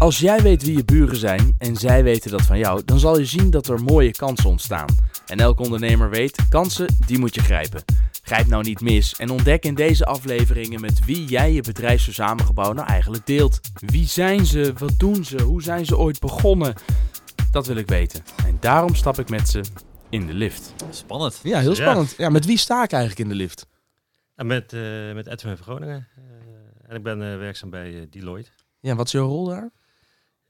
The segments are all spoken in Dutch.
Als jij weet wie je buren zijn en zij weten dat van jou, dan zal je zien dat er mooie kansen ontstaan. En elke ondernemer weet, kansen, die moet je grijpen. Grijp nou niet mis en ontdek in deze afleveringen met wie jij je bedrijfsverzamelgebouw nou eigenlijk deelt. Wie zijn ze? Wat doen ze? Hoe zijn ze ooit begonnen? Dat wil ik weten. En daarom stap ik met ze in de lift. Spannend. Ja, heel spannend. Ja, met wie sta ik eigenlijk in de lift? En met, eh, met Edwin van Groningen. Eh, en ik ben eh, werkzaam bij Deloitte. Ja, wat is jouw rol daar?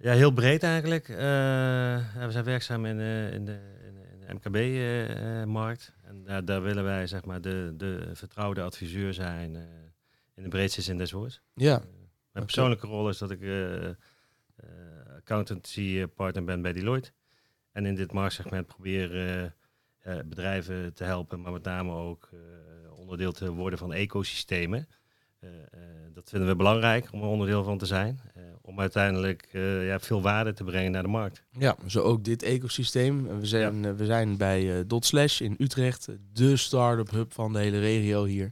Ja, heel breed eigenlijk. Eh, we zijn werkzaam in, eh, in de, in de- MKB-markt. en daar, daar willen wij zeg maar de, de vertrouwde adviseur zijn eh, in de breedste zin des woords. Ja. Eh, mijn persoonlijke rol is dat ik eh, eh, accountancy partner ben bij Deloitte. En in dit marktsegment probeer eh, eh, bedrijven te helpen, maar met name ook eh, onderdeel te worden van ecosystemen. Eh, eh, dat vinden we belangrijk om er onderdeel van te zijn. Om uiteindelijk eh, ja, veel waarde te brengen naar de markt. Ja, zo ook dit ecosysteem. We zijn, eh, we zijn bij eh Dotslash in Utrecht, de start-up hub van de hele regio hier.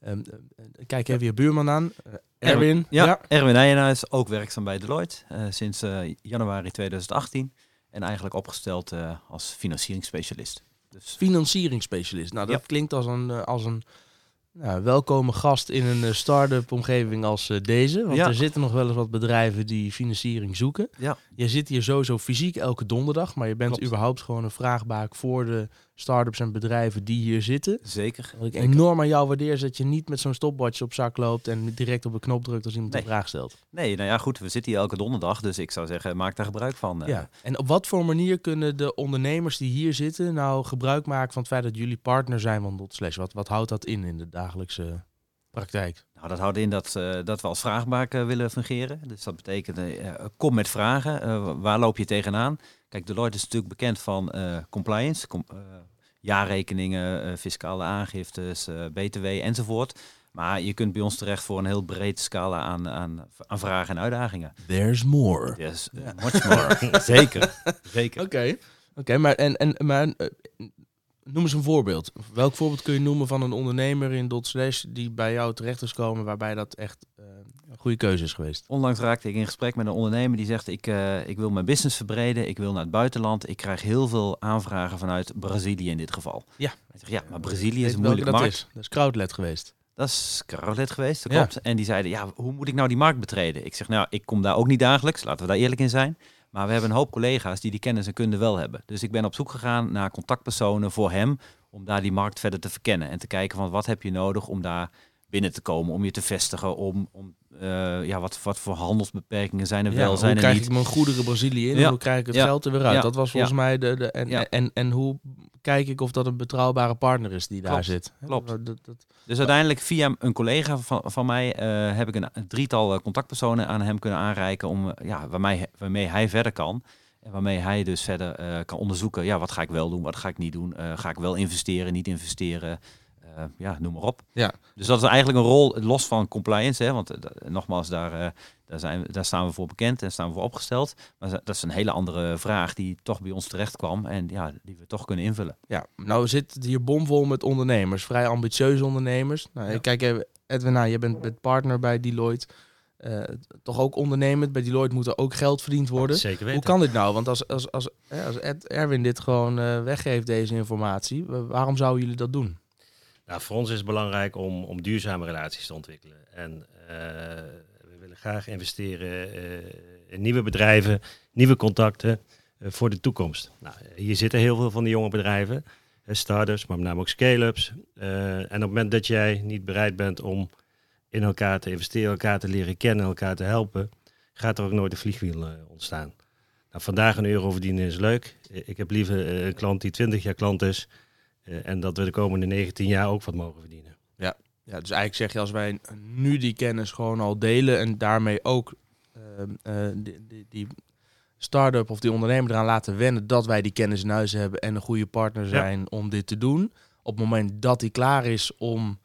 Ehm, eh, kijk even je buurman aan, Erwin. Ja, Erwin Nijenhuis, ook werkzaam bij Deloitte eh, sinds eh, januari 2018. En eigenlijk opgesteld eh, als financieringsspecialist. Dus financieringsspecialist. Nou, dat Ja. klinkt als een, als een nou, welkome gast in een eh, start-up omgeving als eh, deze. Want Ja. er zitten nog wel eens wat bedrijven die financiering zoeken. ja, Je zit hier sowieso fysiek elke donderdag, maar je bent Klopt. überhaupt gewoon een vraagbaak voor de start-ups en bedrijven die hier zitten. zeker. Wat ik Zeker. enorm aan jou waardeer is dat je niet met zo'n stopwatch op zak loopt en direct op de knop drukt als iemand Nee. een vraag stelt. Nee, nou ja, goed, we zitten hier elke donderdag, dus ik zou zeggen, maak daar gebruik van. eh. Ja. En op wat voor manier kunnen de ondernemers die hier zitten nou gebruik maken van het feit dat jullie partner zijn van Dotslash? Wat, wat houdt dat in in de dagelijkse praktijk? Nou, dat houdt in dat, eh, dat we als vraagbaak eh, willen fungeren. Dus dat betekent, kom met vragen. Waar loop je tegenaan? Kijk, Deloitte is natuurlijk bekend van eh, compliance, com- eh, jaarrekeningen, eh, fiscale aangiftes, eh, btw enzovoort. Maar je kunt bij ons terecht voor een heel breed scala aan, aan, aan vragen en uitdagingen. There's more. Yes, much more. Zeker, zeker. Oké. Oké, maar, en, en, maar noem eens een voorbeeld. Welk voorbeeld kun je noemen van een ondernemer in Dotslash die bij jou terecht is komen waarbij dat echt eh, een goede keuze is geweest? Onlangs raakte ik in gesprek met een ondernemer die zegt: ik, eh, ik wil mijn business verbreden, ik wil naar het buitenland. Ik krijg heel veel aanvragen vanuit Brazilië in dit geval. Ja. Zeg, ja, maar Brazilië is een moeilijke markt. Is. Dat is Crowdlet geweest. Dat is Carolet geweest, dat Ja. klopt. En die zeiden, ja, hoe moet ik nou die markt betreden? Ik zeg, nou, ik kom daar ook niet dagelijks, laten we daar eerlijk in zijn. Maar we hebben een hoop collega's die die kennis en kunde wel hebben. Dus ik ben op zoek gegaan naar contactpersonen voor hem, om daar die markt verder te verkennen. En te kijken van, wat heb je nodig om daar binnen te komen, om je te vestigen, om, om eh, ja, wat, wat voor handelsbeperkingen zijn er wel, hoe zijn er krijg niet. ik mijn goederen Brazilië in en hoe krijg ik het Ja. geld er weer uit? Dat was volgens mij de... de en, en, en hoe kijk ik of dat een betrouwbare partner is die daar zit? Klopt. Dat, dat, dat- Dus uiteindelijk via een collega van, van mij eh, heb ik een, een drietal eh, contactpersonen aan hem kunnen aanreiken om, ja, waarmee, waarmee hij verder kan. En waarmee hij dus verder kan onderzoeken, ja, wat ga ik wel doen, wat ga ik niet doen. Ga ik wel investeren, niet investeren. Eh, ja, noem maar op. Ja. Dus dat is eigenlijk een rol los van compliance, hè, want eh, nogmaals, daar, eh, daar, zijn, daar staan we voor bekend en staan we voor opgesteld. Maar dat is een hele andere vraag die toch bij ons terecht kwam en ja, die we toch kunnen invullen. Ja, nou zit het hier bomvol met ondernemers, vrij ambitieuze ondernemers. Nou, Ja. Kijk even, Edwin, nou, je bent, partner bij Deloitte. Toch ook ondernemend. Bij Deloitte moet er ook geld verdiend worden. Zeker weten. Hoe kan dit nou? Want als, als, als, als Ed, Erwin dit gewoon weggeeft, deze informatie, wa- waarom zouden jullie dat doen? Nou, voor ons is het belangrijk om, om duurzame relaties te ontwikkelen. En eh, we willen graag investeren eh, in nieuwe bedrijven, nieuwe contacten eh, voor de toekomst. Nou, hier zitten heel veel van die jonge bedrijven, startups, maar met name ook scale-ups. En op het moment dat jij niet bereid bent om in elkaar te investeren, elkaar te leren kennen, elkaar te helpen, gaat er ook nooit een vliegwiel ontstaan. Nou, vandaag een euro verdienen is leuk. Ik heb liever een klant die 20 jaar klant is, en dat we de komende 19 jaar ook wat mogen verdienen. Ja, dus eigenlijk zeg je als wij nu die kennis gewoon al delen en daarmee ook ehm, eh, die, die, die start-up of die ondernemer eraan laten wennen dat wij die kennis in huis hebben en een goede partner zijn om dit te doen. Op het moment dat hij klaar is om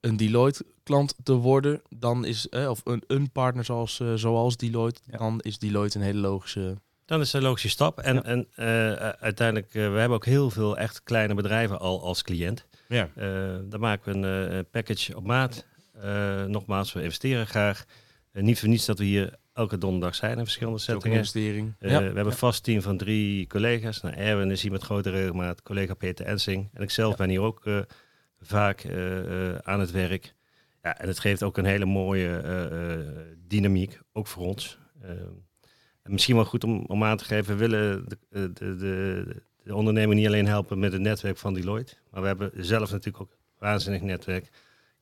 een Deloitte klant te worden, dan is, eh, of een, een partner zoals, eh, zoals Deloitte, Ja. dan is Deloitte een hele logische... Dan is een logische stap. En, Ja. en eh, uiteindelijk, eh, we hebben ook heel veel echt kleine bedrijven al als cliënt. Ja. Eh daar maken we een eh, package op maat. Eh, nogmaals, we investeren graag. Eh, niet voor niets dat we hier elke donderdag zijn in verschillende settingen. investering. Eh, ja. We hebben een vast team van drie collega's. Nou, Erwin is hier met grote regelmaat, collega Peter Ensing. En ik zelf ben hier ook eh, vaak eh, eh, aan het werk. Ja, en het geeft ook een hele mooie eh, eh, dynamiek, ook voor ons. En misschien wel goed om, om aan te geven, we willen de, eh, de, de, de ondernemer niet alleen helpen met het netwerk van Deloitte. Maar we hebben zelf natuurlijk ook een waanzinnig netwerk,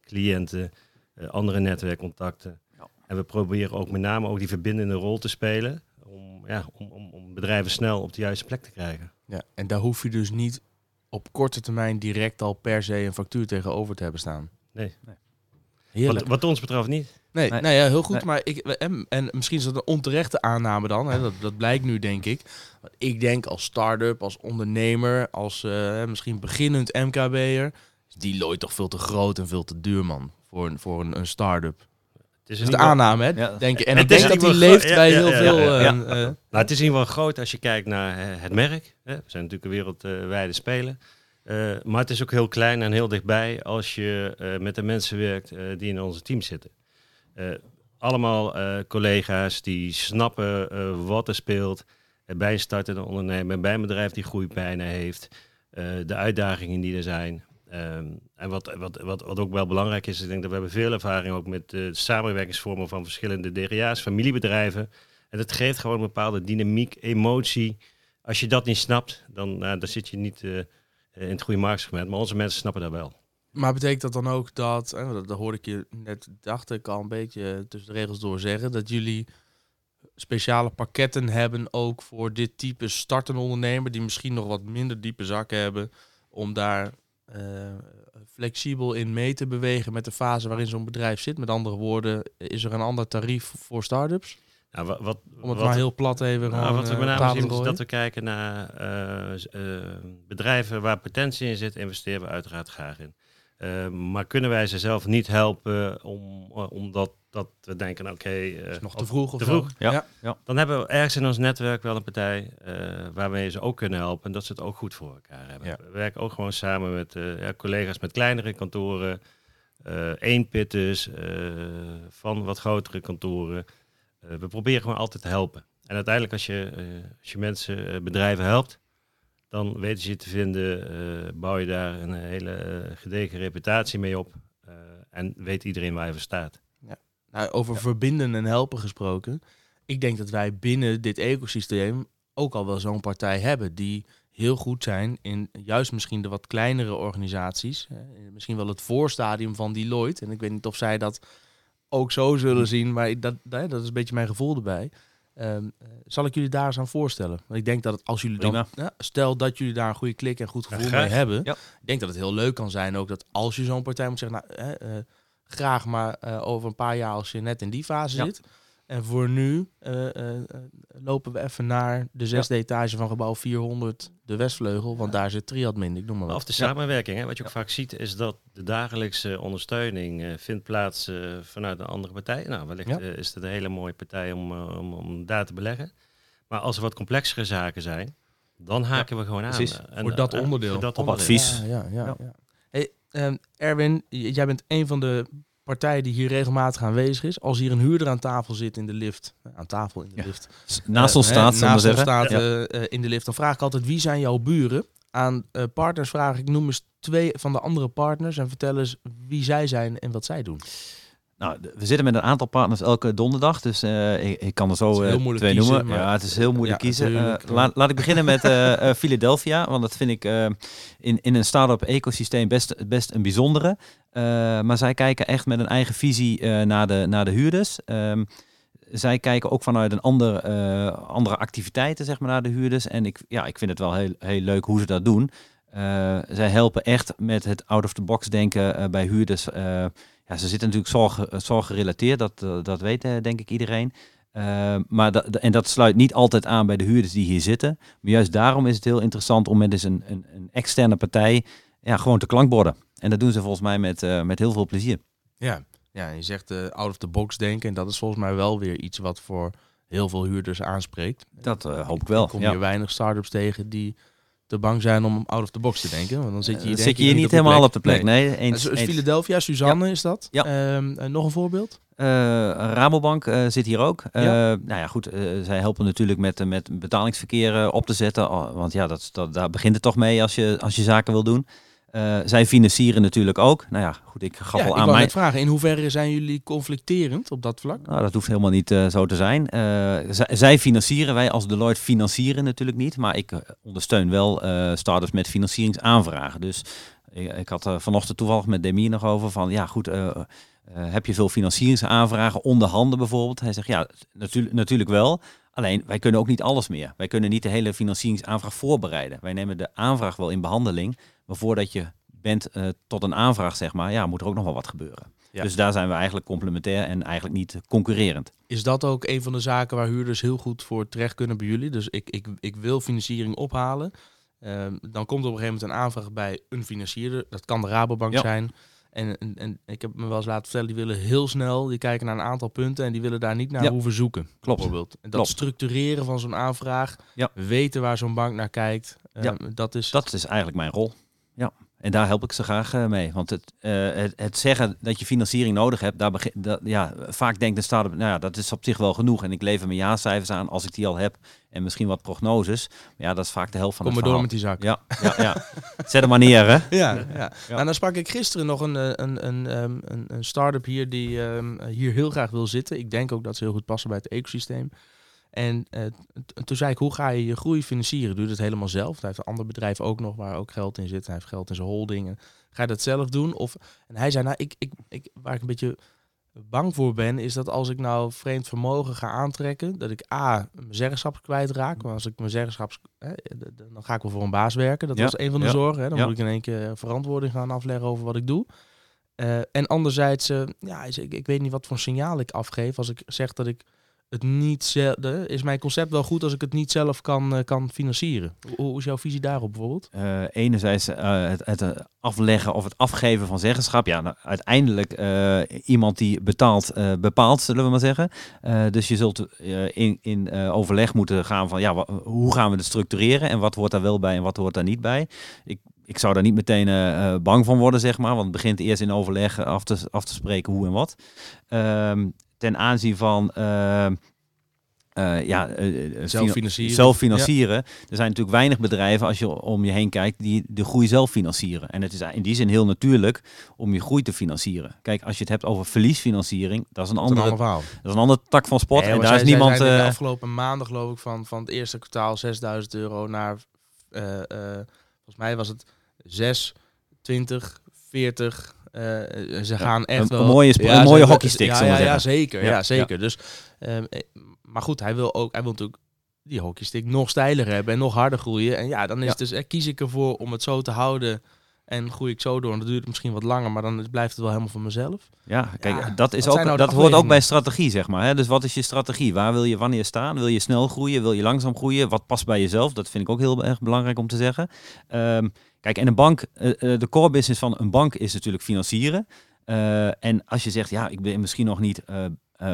cliënten, eh, andere netwerkcontacten. Ja. En we proberen ook met name ook die verbindende rol te spelen om, ja, om, om, om bedrijven snel op de juiste plek te krijgen. Ja, en daar hoef je dus niet op korte termijn direct al per se een factuur tegenover te hebben staan. Nee. Heerlijk. Wat, wat ons betreft niet. Nee, Nee. nou ja, heel goed. Nee. Maar ik, en, en misschien is dat een onterechte aanname dan. Hè, dat, dat blijkt nu, denk ik. Ik denk als start-up, als ondernemer, als eh, misschien beginnend MKB'er... is Deloitte toch veel te groot en veel te duur, man. Voor een, voor een, een start-up. Het is, Dat is in de aanname, hè? Ja. Denk. En ik denk dat die leeft bij ja, heel ja, veel... eh, eh, Nou, het is in ieder geval groot als je kijkt naar eh, het merk. Hè. We zijn natuurlijk een wereldwijde speler. Eh, maar het is ook heel klein en heel dichtbij als je eh, met de mensen werkt eh, die in onze team zitten. Allemaal collega's die snappen wat er speelt bij een startende ondernemer, bij een bedrijf die groeipijnen heeft, de uitdagingen die er zijn. Ehm, en wat, wat, wat, wat ook wel belangrijk is, ik denk dat we hebben veel ervaring ook met samenwerkingsvormen van verschillende DRA's, familiebedrijven. En dat geeft gewoon een bepaalde dynamiek, emotie. Als je dat niet snapt, dan, nou, dan zit je niet in het goede marktsegment. Maar onze mensen snappen dat wel. Maar betekent dat dan ook dat, hè, dat, dat hoorde ik je net, dacht ik al een beetje tussen de regels door zeggen, dat jullie speciale pakketten hebben ook voor dit type startende ondernemer die misschien nog wat minder diepe zakken hebben, om daar eh, flexibel in mee te bewegen met de fase waarin zo'n bedrijf zit. Met andere woorden, is er een ander tarief voor start-ups? Nou, wat, wat, Om het wat- maar heel plat even Nou, gewoon, wat we eh, met name zien te is dat we kijken naar eh, eh, bedrijven waar potentie in zit, investeren we uiteraard graag in. Maar kunnen wij ze zelf niet helpen om, omdat dat we denken, nou, oké, eh, Is nog te vroeg of te vroeg. Ja. dan hebben we ergens in ons netwerk wel een partij eh, waarmee we ze ook kunnen helpen en dat ze het ook goed voor elkaar hebben. Ja. We werken ook gewoon samen met eh, ja, collega's met kleinere kantoren, eh eenpitters, eh van wat grotere kantoren. Eh, we proberen gewoon altijd te helpen. En uiteindelijk als je, eh, als je mensen, eh, bedrijven helpt, dan weten ze je te vinden, eh, bouw je daar een hele gedegen reputatie mee op. eh, en weet iedereen waar je voor staat. Nou, over verbinden en helpen gesproken. Ik denk dat wij binnen dit ecosysteem ook al wel zo'n partij hebben die heel goed zijn in juist misschien de wat kleinere organisaties. hè, Misschien wel het voorstadium van Deloitte. En ik weet niet of zij dat ook zo zullen zien, maar dat, dat dat is een beetje mijn gevoel erbij. Ehm, eh, zal ik jullie daar eens aan voorstellen? Want ik denk dat het, als jullie dan, ja, stel dat jullie daar een goede klik en goed gevoel mee hebben, Ja. ik denk dat het heel leuk kan zijn ook dat als je zo'n partij moet zeggen, nou, eh, graag maar eh, over een paar jaar als je net in die fase zit. En voor nu eh, eh, lopen we even naar de zesde etage van gebouw 400, de Westvleugel, want daar zit Triadmin, ik noem maar Of wat. de samenwerking. Hè? Wat je ook vaak ziet is dat de dagelijkse ondersteuning eh, vindt plaats vanuit een andere partij. Nou, wellicht Ja. is het een hele mooie partij om, om, om daar te beleggen. Maar als er wat complexere zaken zijn, dan haken we gewoon aan. precies. En, Voor dat onderdeel. voor dat Op onderdeel. advies. Ja, ja, ja. Hey, ehm, Erwin, jij bent een van de partijen die hier regelmatig aanwezig is. Als hier een huurder aan tafel zit in de lift, eh, aan tafel in de Ja. lift, Naast Eh, ons hè, staat, we naast ons staat Ja. eh, eh, in de lift. Dan vraag ik altijd wie zijn jouw buren. Aan eh, partners vraag ik noem eens twee van de andere partners en vertel eens wie zij zijn en wat zij doen. Nou, we zitten met een aantal partners elke donderdag, dus eh, ik, ik kan er zo eh, twee kiezen, noemen. maar- Ja, het is heel moeilijk Ja, kiezen. Eh, laat, laat ik beginnen met Philadelphia, want dat vind ik in, in een start-up ecosysteem best, best een bijzondere. Maar zij kijken echt met een eigen visie naar, de, naar de huurders. Ehm, zij kijken ook vanuit een ander, andere activiteiten zeg maar, naar de huurders. En ik, ja, ik vind het wel heel, heel leuk hoe ze dat doen. Zij helpen echt met het out-of-the-box denken bij huurders. Eh, ja, ze zitten natuurlijk zorg, zorggerelateerd, dat, eh, dat weet eh, denk ik iedereen. Eh, maar dat, en dat sluit niet altijd aan bij de huurders die hier zitten. Maar juist daarom is het heel interessant om met dus een, een, een externe partij ja, gewoon te klankborden. En dat doen ze volgens mij met, eh, met heel veel plezier. Ja, ja je zegt eh, out of the box denken en dat is volgens mij wel weer iets wat voor heel veel huurders aanspreekt. Dat eh, hoop ik wel. kom ja. je weinig start-ups tegen die te bang zijn om out of the box te denken. Want dan zit je hier, Eh, zit je hier niet helemaal op de plek. Nee. Nee, eens, eens. Philadelphia, Suzanne is dat. Ja. Ehm, en nog een voorbeeld? Eh, Rabobank eh, zit hier ook. Eh, Ja. Nou ja, goed. eh, zij helpen natuurlijk met, eh, met betalingsverkeer eh, op te zetten. Oh, Want ja, dat, dat, daar begint het toch mee als je, als je zaken wil doen. Eh, zij financieren natuurlijk ook. Nou ja, goed. Ik gaf Ja, al ik aan mij. vragen, in hoeverre zijn jullie conflicterend op dat vlak? Nou, dat hoeft helemaal niet eh, zo te zijn. Eh, zij, zij financieren, wij als Deloitte financieren natuurlijk niet. Maar ik ondersteun wel startups met financieringsaanvragen. Dus ik, ik had vanochtend toevallig met Demir nog over van, ja goed, heb je veel financieringsaanvragen onder handen bijvoorbeeld? Hij zegt, ja, natuurlijk, natuurlijk wel. Alleen, wij kunnen ook niet alles meer. Wij kunnen niet de hele financieringsaanvraag voorbereiden. Wij nemen de aanvraag wel in behandeling. Maar voordat je bent eh, tot een aanvraag, zeg maar, ja, moet er ook nog wel wat gebeuren. Ja. Dus daar zijn we eigenlijk complementair en eigenlijk niet concurrerend. Is dat ook een van de zaken waar huurders heel goed voor terecht kunnen bij jullie? Dus ik, ik, ik wil financiering ophalen. Ehm, dan komt er op een gegeven moment een aanvraag bij een financierder. Dat kan de Rabobank Ja. zijn. En, en, en ik heb me wel eens laten vertellen, die willen heel snel, die kijken naar een aantal punten en die willen daar niet naar Ja. hoeven zoeken. Klopt. Bijvoorbeeld. En dat Klopt. structureren van zo'n aanvraag, Ja. weten waar zo'n bank naar kijkt, ehm, dat is... Dat is eigenlijk mijn rol. Ja. En daar help ik ze graag eh, mee. Want het, eh, het, het zeggen dat je financiering nodig hebt, daar begin, dat, ja, vaak denkt een start-up, nou ja, dat is op zich wel genoeg. En ik lever mijn jaarcijfers aan als ik die al heb. En misschien wat prognoses. Maar ja, dat is vaak de helft van Kom het maar door verhaal. met die zak. Ja, ja, ja. Zet hem maar neer, hè. Ja, ja. Nou, dan sprak ik gisteren nog een, eh, een, een, ehm, een, een start-up hier die ehm, hier heel graag wil zitten. Ik denk ook dat ze heel goed passen bij het ecosysteem. En eh, toen zei ik, hoe ga je je groei financieren? Doe je dat helemaal zelf? Hij heeft een ander bedrijf ook nog waar ook geld in zit. Hij heeft geld in zijn holdingen. Ga je dat zelf doen? Of, en hij zei, nou, ik, ik, ik, waar ik een beetje bang voor ben, is dat als ik nou vreemd vermogen ga aantrekken, dat ik A, mijn zeggenschap kwijtraak. Want als ik mijn zeggenschap, hè, dan ga ik wel voor een baas werken. Dat Ja, was een van de ja, zorgen. Hè. Dan ja. moet ik in één keer verantwoording gaan afleggen over wat ik doe. Eh, en anderzijds, eh, ja, ik weet niet wat voor signaal ik afgeef als ik zeg dat ik het niet. Is mijn concept wel goed als ik het niet zelf kan, eh, kan financieren? Hoe, is jouw visie daarop bijvoorbeeld? Eh, enerzijds eh, het, afleggen of het afgeven van zeggenschap. Ja, nou, uiteindelijk iemand die betaalt, bepaalt, zullen we maar zeggen. Dus je zult in, in overleg moeten gaan van ja, hoe gaan we het structureren en wat hoort daar wel bij en wat hoort daar niet bij. Ik, ik zou daar niet meteen bang van worden, zeg maar, want het begint eerst in overleg af te, af te spreken hoe en wat. Ehm, ten aanzien van ehm, eh, ja, eh, eh, Zelf fina- financieren. zelf financieren. Er zijn natuurlijk weinig bedrijven, als je om je heen kijkt, die de groei zelf financieren. En het is in die zin heel natuurlijk om je groei te financieren. Kijk, als je het hebt over verliesfinanciering, dat is een Dat ander dat is een andere tak van sport. Nee, en daar zij- is niemand. zij de eh, afgelopen maanden geloof ik van, van het eerste kwartaal 6000 euro naar, eh, eh, volgens mij was het 6, 20, 40. Eh, ze gaan echt een- wel... een mooie sp- een mooie hockeystick, Ja, ja, ja, zeker. Ja, Ja, zeker. Dus, ehm, eh, maar goed, hij wil ook, hij wil natuurlijk die hockeystick nog steiler hebben en nog harder groeien. En ja, dan is Ja. het dus, eh, kies ik ervoor om het zo te houden en groei ik zo door. En dat duurt misschien wat langer, maar dan blijft het wel helemaal van mezelf. Ja, kijk, Ja, dat, is ook, nou dat hoort ook bij strategie, zeg maar. Hè? Dus wat is je strategie? Waar wil je wanneer staan? Wil je snel groeien? Wil je langzaam groeien? Wat past bij jezelf? Dat vind ik ook heel erg belangrijk om te zeggen. Ehm, kijk, en een bank, eh, eh, de core business van een bank is natuurlijk financieren. Eh, en als je zegt, ja, ik ben misschien nog niet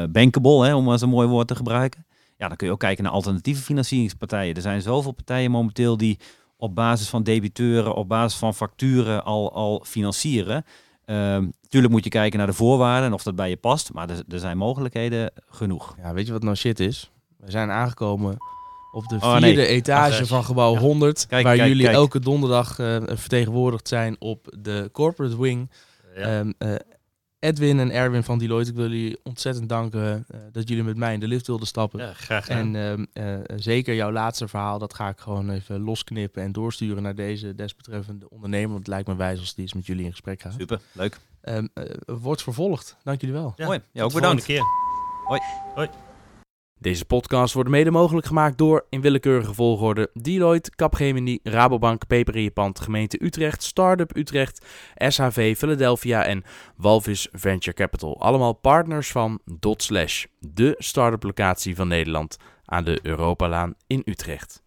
bankable, hè, om maar een mooi woord te gebruiken. Ja, dan kun je ook kijken naar alternatieve financieringspartijen. Er zijn zoveel partijen momenteel die op basis van debiteuren, op basis van facturen al, al financieren. Ehm tuurlijk moet je kijken naar de voorwaarden en of dat bij je past. Maar er, er zijn mogelijkheden genoeg. Ja, weet je wat nou shit is? We zijn aangekomen op de Oh, vierde nee. etage van gebouw Ja. 100. Kijk, waar kijk, jullie kijk. elke donderdag eh, vertegenwoordigd zijn op de corporate wing. Ja. Ehm, eh, Edwin en Erwin van Deloitte, ik wil jullie ontzettend danken eh, dat jullie met mij in de lift wilden stappen. ja, graag gedaan. En ehm, eh, zeker jouw laatste verhaal, dat ga ik gewoon even losknippen en doorsturen naar deze desbetreffende ondernemer. Want het lijkt me wijs als die eens met jullie in gesprek gaat. Super, leuk. Ehm, eh, wordt vervolgd. Dank jullie wel. Ja, Mooi. Ja, ook bedankt. keer. Deze podcast wordt mede mogelijk gemaakt door, in willekeurige volgorde, Deloitte, Capgemini, Rabobank, Peper in je pand, gemeente Utrecht, Startup Utrecht, SHV Philadelphia en Walvis Venture Capital. Allemaal partners van Dot Slash, de start-up locatie van Nederland aan de Europalaan in Utrecht.